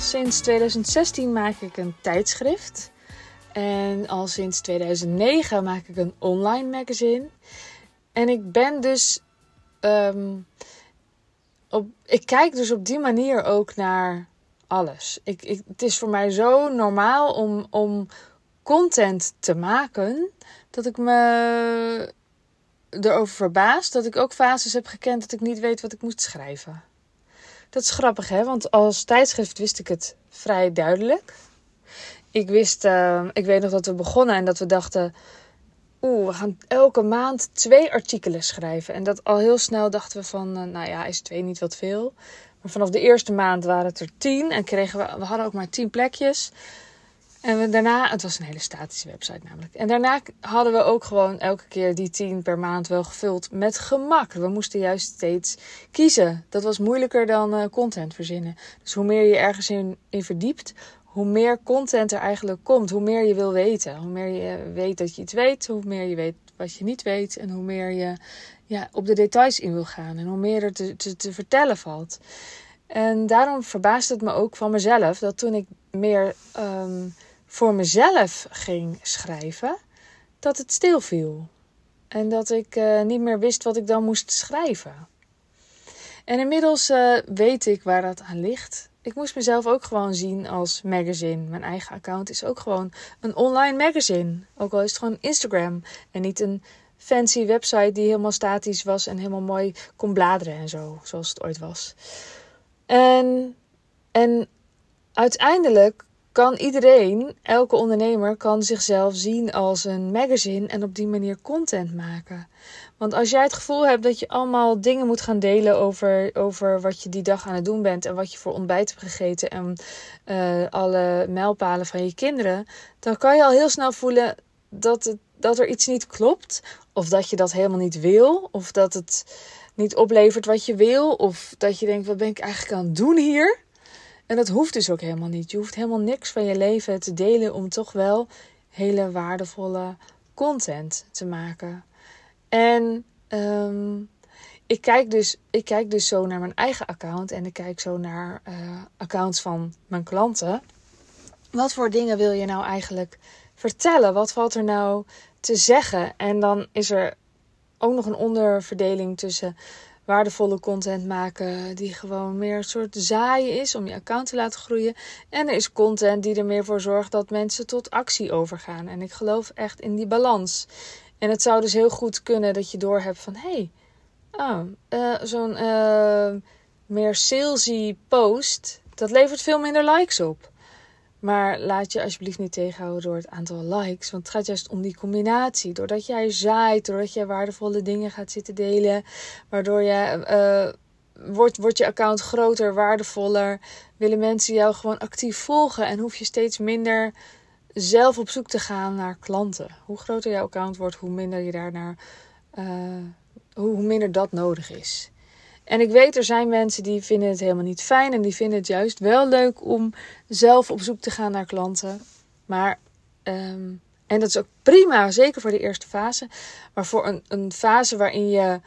sinds 2016 maak ik een tijdschrift. En al sinds 2009 maak ik een online magazine. En ik ben dus. ehm, op, ik kijk dus op die manier ook naar alles. Ik, ik, het is voor mij zo normaal om, om content te maken. Dat ik me erover verbaas dat ik ook fases heb gekend dat ik niet weet wat ik moest schrijven. Dat is grappig, hè? Want als tijdschrift wist ik het vrij duidelijk. Ik wist, eh, ik weet nog dat we begonnen en dat we dachten, oeh, we gaan elke maand twee artikelen schrijven. En dat al heel snel dachten we van, eh, nou ja, is twee niet wat veel? Maar vanaf de eerste maand waren het er tien en kregen we, we hadden ook maar tien plekjes. En daarna, het was een hele statische website namelijk. En daarna hadden we ook gewoon elke keer die tien per maand wel gevuld met gemak. We moesten juist steeds kiezen. Dat was moeilijker dan eh, content verzinnen. Dus hoe meer je ergens in, verdiept, hoe meer content er eigenlijk komt. Hoe meer je wil weten. Hoe meer je weet dat je iets weet, hoe meer je weet wat je niet weet. En hoe meer je ja, op de details in wil gaan. En hoe meer er te, te, te vertellen valt. En daarom verbaast het me ook van mezelf dat toen ik meer ehm, voor mezelf ging schrijven, dat het stilviel. En dat ik eh, niet meer wist wat ik dan moest schrijven. En inmiddels eh, weet ik waar dat aan ligt. Ik moest mezelf ook gewoon zien als magazine. Mijn eigen account is ook gewoon een online magazine. Ook al is het gewoon Instagram en niet een fancy website die helemaal statisch was en helemaal mooi kon bladeren en zo, zoals het ooit was. En, en uiteindelijk kan iedereen, elke ondernemer, kan zichzelf zien als een magazine en op die manier content maken. Want als jij het gevoel hebt dat je allemaal dingen moet gaan delen over, over wat je die dag aan het doen bent en wat je voor ontbijt hebt gegeten en uh, alle mijlpalen van je kinderen, dan kan je al heel snel voelen dat, het, dat er iets niet klopt. Of dat je dat helemaal niet wil. Of dat het niet oplevert wat je wil. Of dat je denkt, wat ben ik eigenlijk aan het doen hier? En dat hoeft dus ook helemaal niet. Je hoeft helemaal niks van je leven te delen om toch wel hele waardevolle content te maken. En um, ik, kijk dus, ik kijk dus zo naar mijn eigen account en ik kijk zo naar uh, accounts van mijn klanten. Wat voor dingen wil je nou eigenlijk vertellen? Wat valt er nou te zeggen? En dan is er ook nog een onderverdeling tussen waardevolle content maken die gewoon meer een soort zaaien is om je account te laten groeien. En er is content die er meer voor zorgt dat mensen tot actie overgaan. En ik geloof echt in die balans. En het zou dus heel goed kunnen dat je doorhebt van hey, oh, uh, zo'n uh, meer salesy post, dat levert veel minder likes op. Maar laat je alsjeblieft niet tegenhouden door het aantal likes. Want het gaat juist om die combinatie. Doordat jij zaait, doordat jij waardevolle dingen gaat zitten delen. Waardoor je, uh, wordt, wordt je account groter, waardevoller. Willen mensen jou gewoon actief volgen. En hoef je steeds minder zelf op zoek te gaan naar klanten. Hoe groter jouw account wordt, hoe minder je daarnaar. Uh, hoe, hoe minder dat nodig is. En ik weet, er zijn mensen die vinden het helemaal niet fijn en die vinden het juist wel leuk om zelf op zoek te gaan naar klanten. Maar, um, en dat is ook prima, zeker voor de eerste fase. Maar voor een, een fase waarin je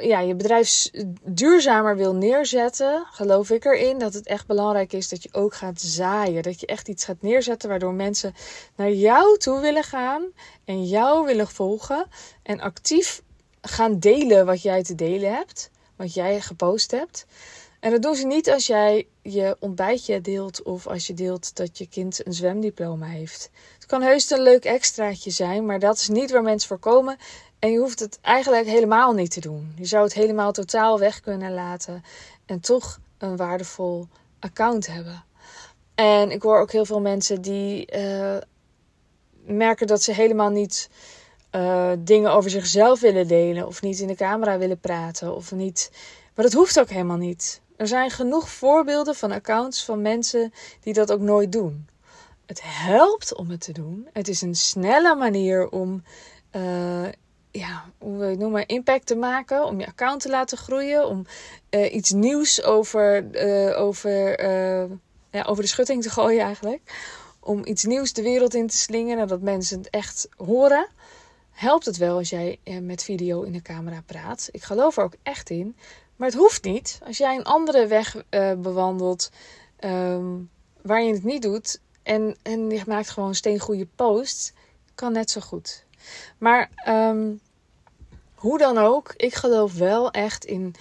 ja, je bedrijf duurzamer wil neerzetten, geloof ik erin dat het echt belangrijk is dat je ook gaat zaaien. Dat je echt iets gaat neerzetten waardoor mensen naar jou toe willen gaan en jou willen volgen en actief gaan delen wat jij te delen hebt wat jij gepost hebt. En dat doen ze niet als jij je ontbijtje deelt of als je deelt dat je kind een zwemdiploma heeft. Het kan heus een leuk extraatje zijn, maar dat is niet waar mensen voor komen. En je hoeft het eigenlijk helemaal niet te doen. Je zou het helemaal totaal weg kunnen laten en toch een waardevol account hebben. En ik hoor ook heel veel mensen die uh, merken dat ze helemaal niet uh, dingen over zichzelf willen delen of niet in de camera willen praten of niet. Maar dat hoeft ook helemaal niet. Er zijn genoeg voorbeelden van accounts van mensen die dat ook nooit doen. Het helpt om het te doen. Het is een snelle manier om, uh, ja, hoe wil het noemen, impact te maken, om je account te laten groeien, om uh, iets nieuws over, over, ja, over de schutting te gooien eigenlijk. Om iets nieuws de wereld in te slingeren, dat mensen het echt horen helpt het wel als jij eh, met video in de camera praat. Ik geloof er ook echt in. Maar het hoeft niet. Als jij een andere weg uh, bewandelt, um, waar je het niet doet en, en je maakt gewoon steengoede posts, kan net zo goed. Maar ehm, hoe dan ook, ik geloof wel echt in,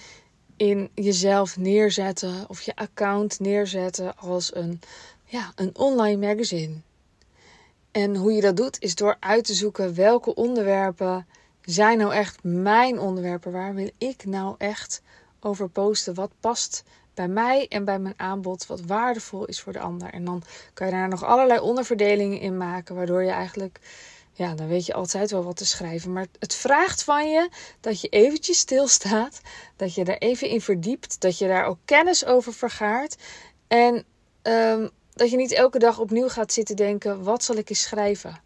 in jezelf neerzetten of je account neerzetten als een, ja, een online magazine. En hoe je dat doet is door uit te zoeken welke onderwerpen zijn nou echt mijn onderwerpen. Waar wil ik nou echt over posten? Wat past bij mij en bij mijn aanbod? Wat waardevol is voor de ander? En dan kan je daar nog allerlei onderverdelingen in maken, waardoor je eigenlijk ja, dan weet je altijd wel wat te schrijven. Maar het vraagt van je dat je eventjes stilstaat, dat je er even in verdiept, dat je daar ook kennis over vergaart. En um, dat je niet elke dag opnieuw gaat zitten denken: wat zal ik eens schrijven?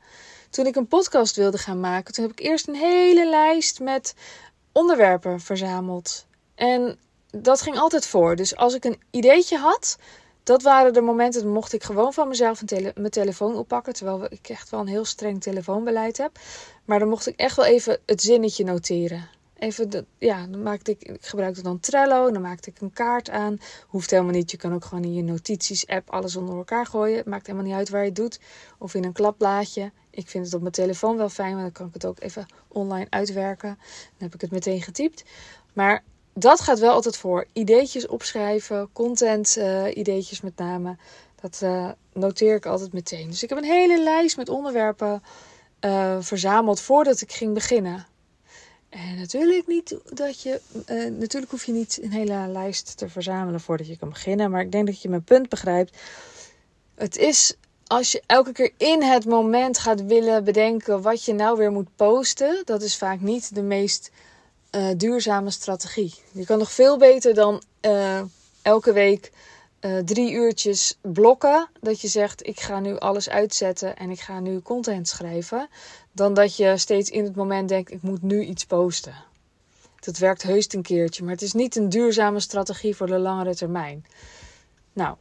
Toen ik een podcast wilde gaan maken, toen heb ik eerst een hele lijst met onderwerpen verzameld. En dat ging altijd voor. Dus als ik een ideetje had, dat waren de momenten, dan mocht ik gewoon van mezelf mijn telefoon oppakken. Terwijl ik echt wel een heel streng telefoonbeleid heb. Maar dan mocht ik echt wel even het zinnetje noteren. Even, de, ja, dan maakte ik, ik gebruikte dan Trello, dan maakte ik een kaart aan. Hoeft helemaal niet, je kan ook gewoon in je notities-app alles onder elkaar gooien. Maakt helemaal niet uit waar je het doet. Of in een klapblaadje. Ik vind het op mijn telefoon wel fijn, want dan kan ik het ook even online uitwerken. Dan heb ik het meteen getypt. Maar dat gaat wel altijd voor. Ideetjes opschrijven, content uh, ideetjes met name. Dat uh, noteer ik altijd meteen. Dus ik heb een hele lijst met onderwerpen uh, verzameld voordat ik ging beginnen. En natuurlijk, niet dat je, natuurlijk hoef je niet een hele lijst te verzamelen voordat je kan beginnen. Maar ik denk dat je mijn punt begrijpt. Het is als je elke keer in het moment gaat willen bedenken wat je nou weer moet posten. Dat is vaak niet de meest uh, duurzame strategie. Je kan nog veel beter dan elke week uh, drie uurtjes blokken. Dat je zegt: Ik ga nu alles uitzetten en ik ga nu content schrijven. Dan dat je steeds in het moment denkt: Ik moet nu iets posten. Dat werkt heus een keertje, maar het is niet een duurzame strategie voor de langere termijn. Nou,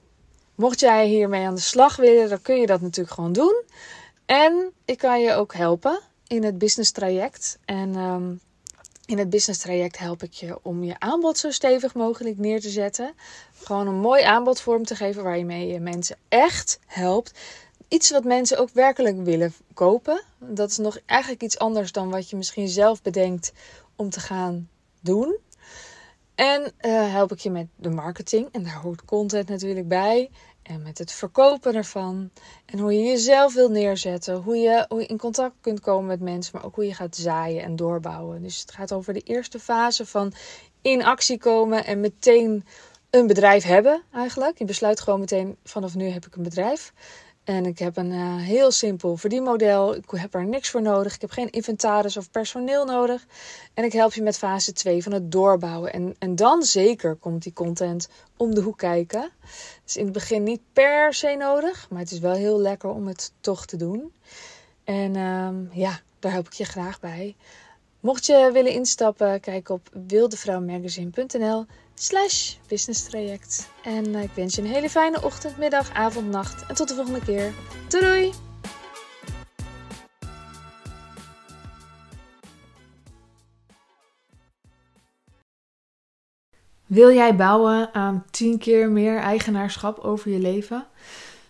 mocht jij hiermee aan de slag willen, dan kun je dat natuurlijk gewoon doen. En ik kan je ook helpen in het business traject. En um, in het business traject help ik je om je aanbod zo stevig mogelijk neer te zetten. Gewoon een mooi aanbod vorm te geven waar je mee mensen echt helpt. Iets wat mensen ook werkelijk willen kopen. Dat is nog eigenlijk iets anders dan wat je misschien zelf bedenkt om te gaan doen. En uh, help ik je met de marketing. En daar hoort content natuurlijk bij. En met het verkopen ervan. En hoe je jezelf wil neerzetten. Hoe je, hoe je in contact kunt komen met mensen. Maar ook hoe je gaat zaaien en doorbouwen. Dus het gaat over de eerste fase van in actie komen. En meteen een bedrijf hebben eigenlijk. Je besluit gewoon meteen vanaf nu heb ik een bedrijf. En ik heb een uh, heel simpel verdienmodel. Ik heb er niks voor nodig. Ik heb geen inventaris of personeel nodig. En ik help je met fase 2 van het doorbouwen. En, en dan zeker komt die content om de hoek kijken. Het is in het begin niet per se nodig. Maar het is wel heel lekker om het toch te doen. En um, ja, daar help ik je graag bij. Mocht je willen instappen, kijk op wildevrouwmagazine.nl slash business traject. En eh, ik wens je een hele fijne ochtend, middag, avond, nacht. En tot de volgende keer. Doei doei! Wil jij bouwen aan 10 keer meer eigenaarschap over je leven?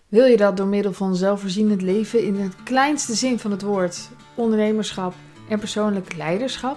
Wil je dat door middel van zelfvoorzienend leven in het kleinste zin van het woord, ondernemerschap en persoonlijk leiderschap?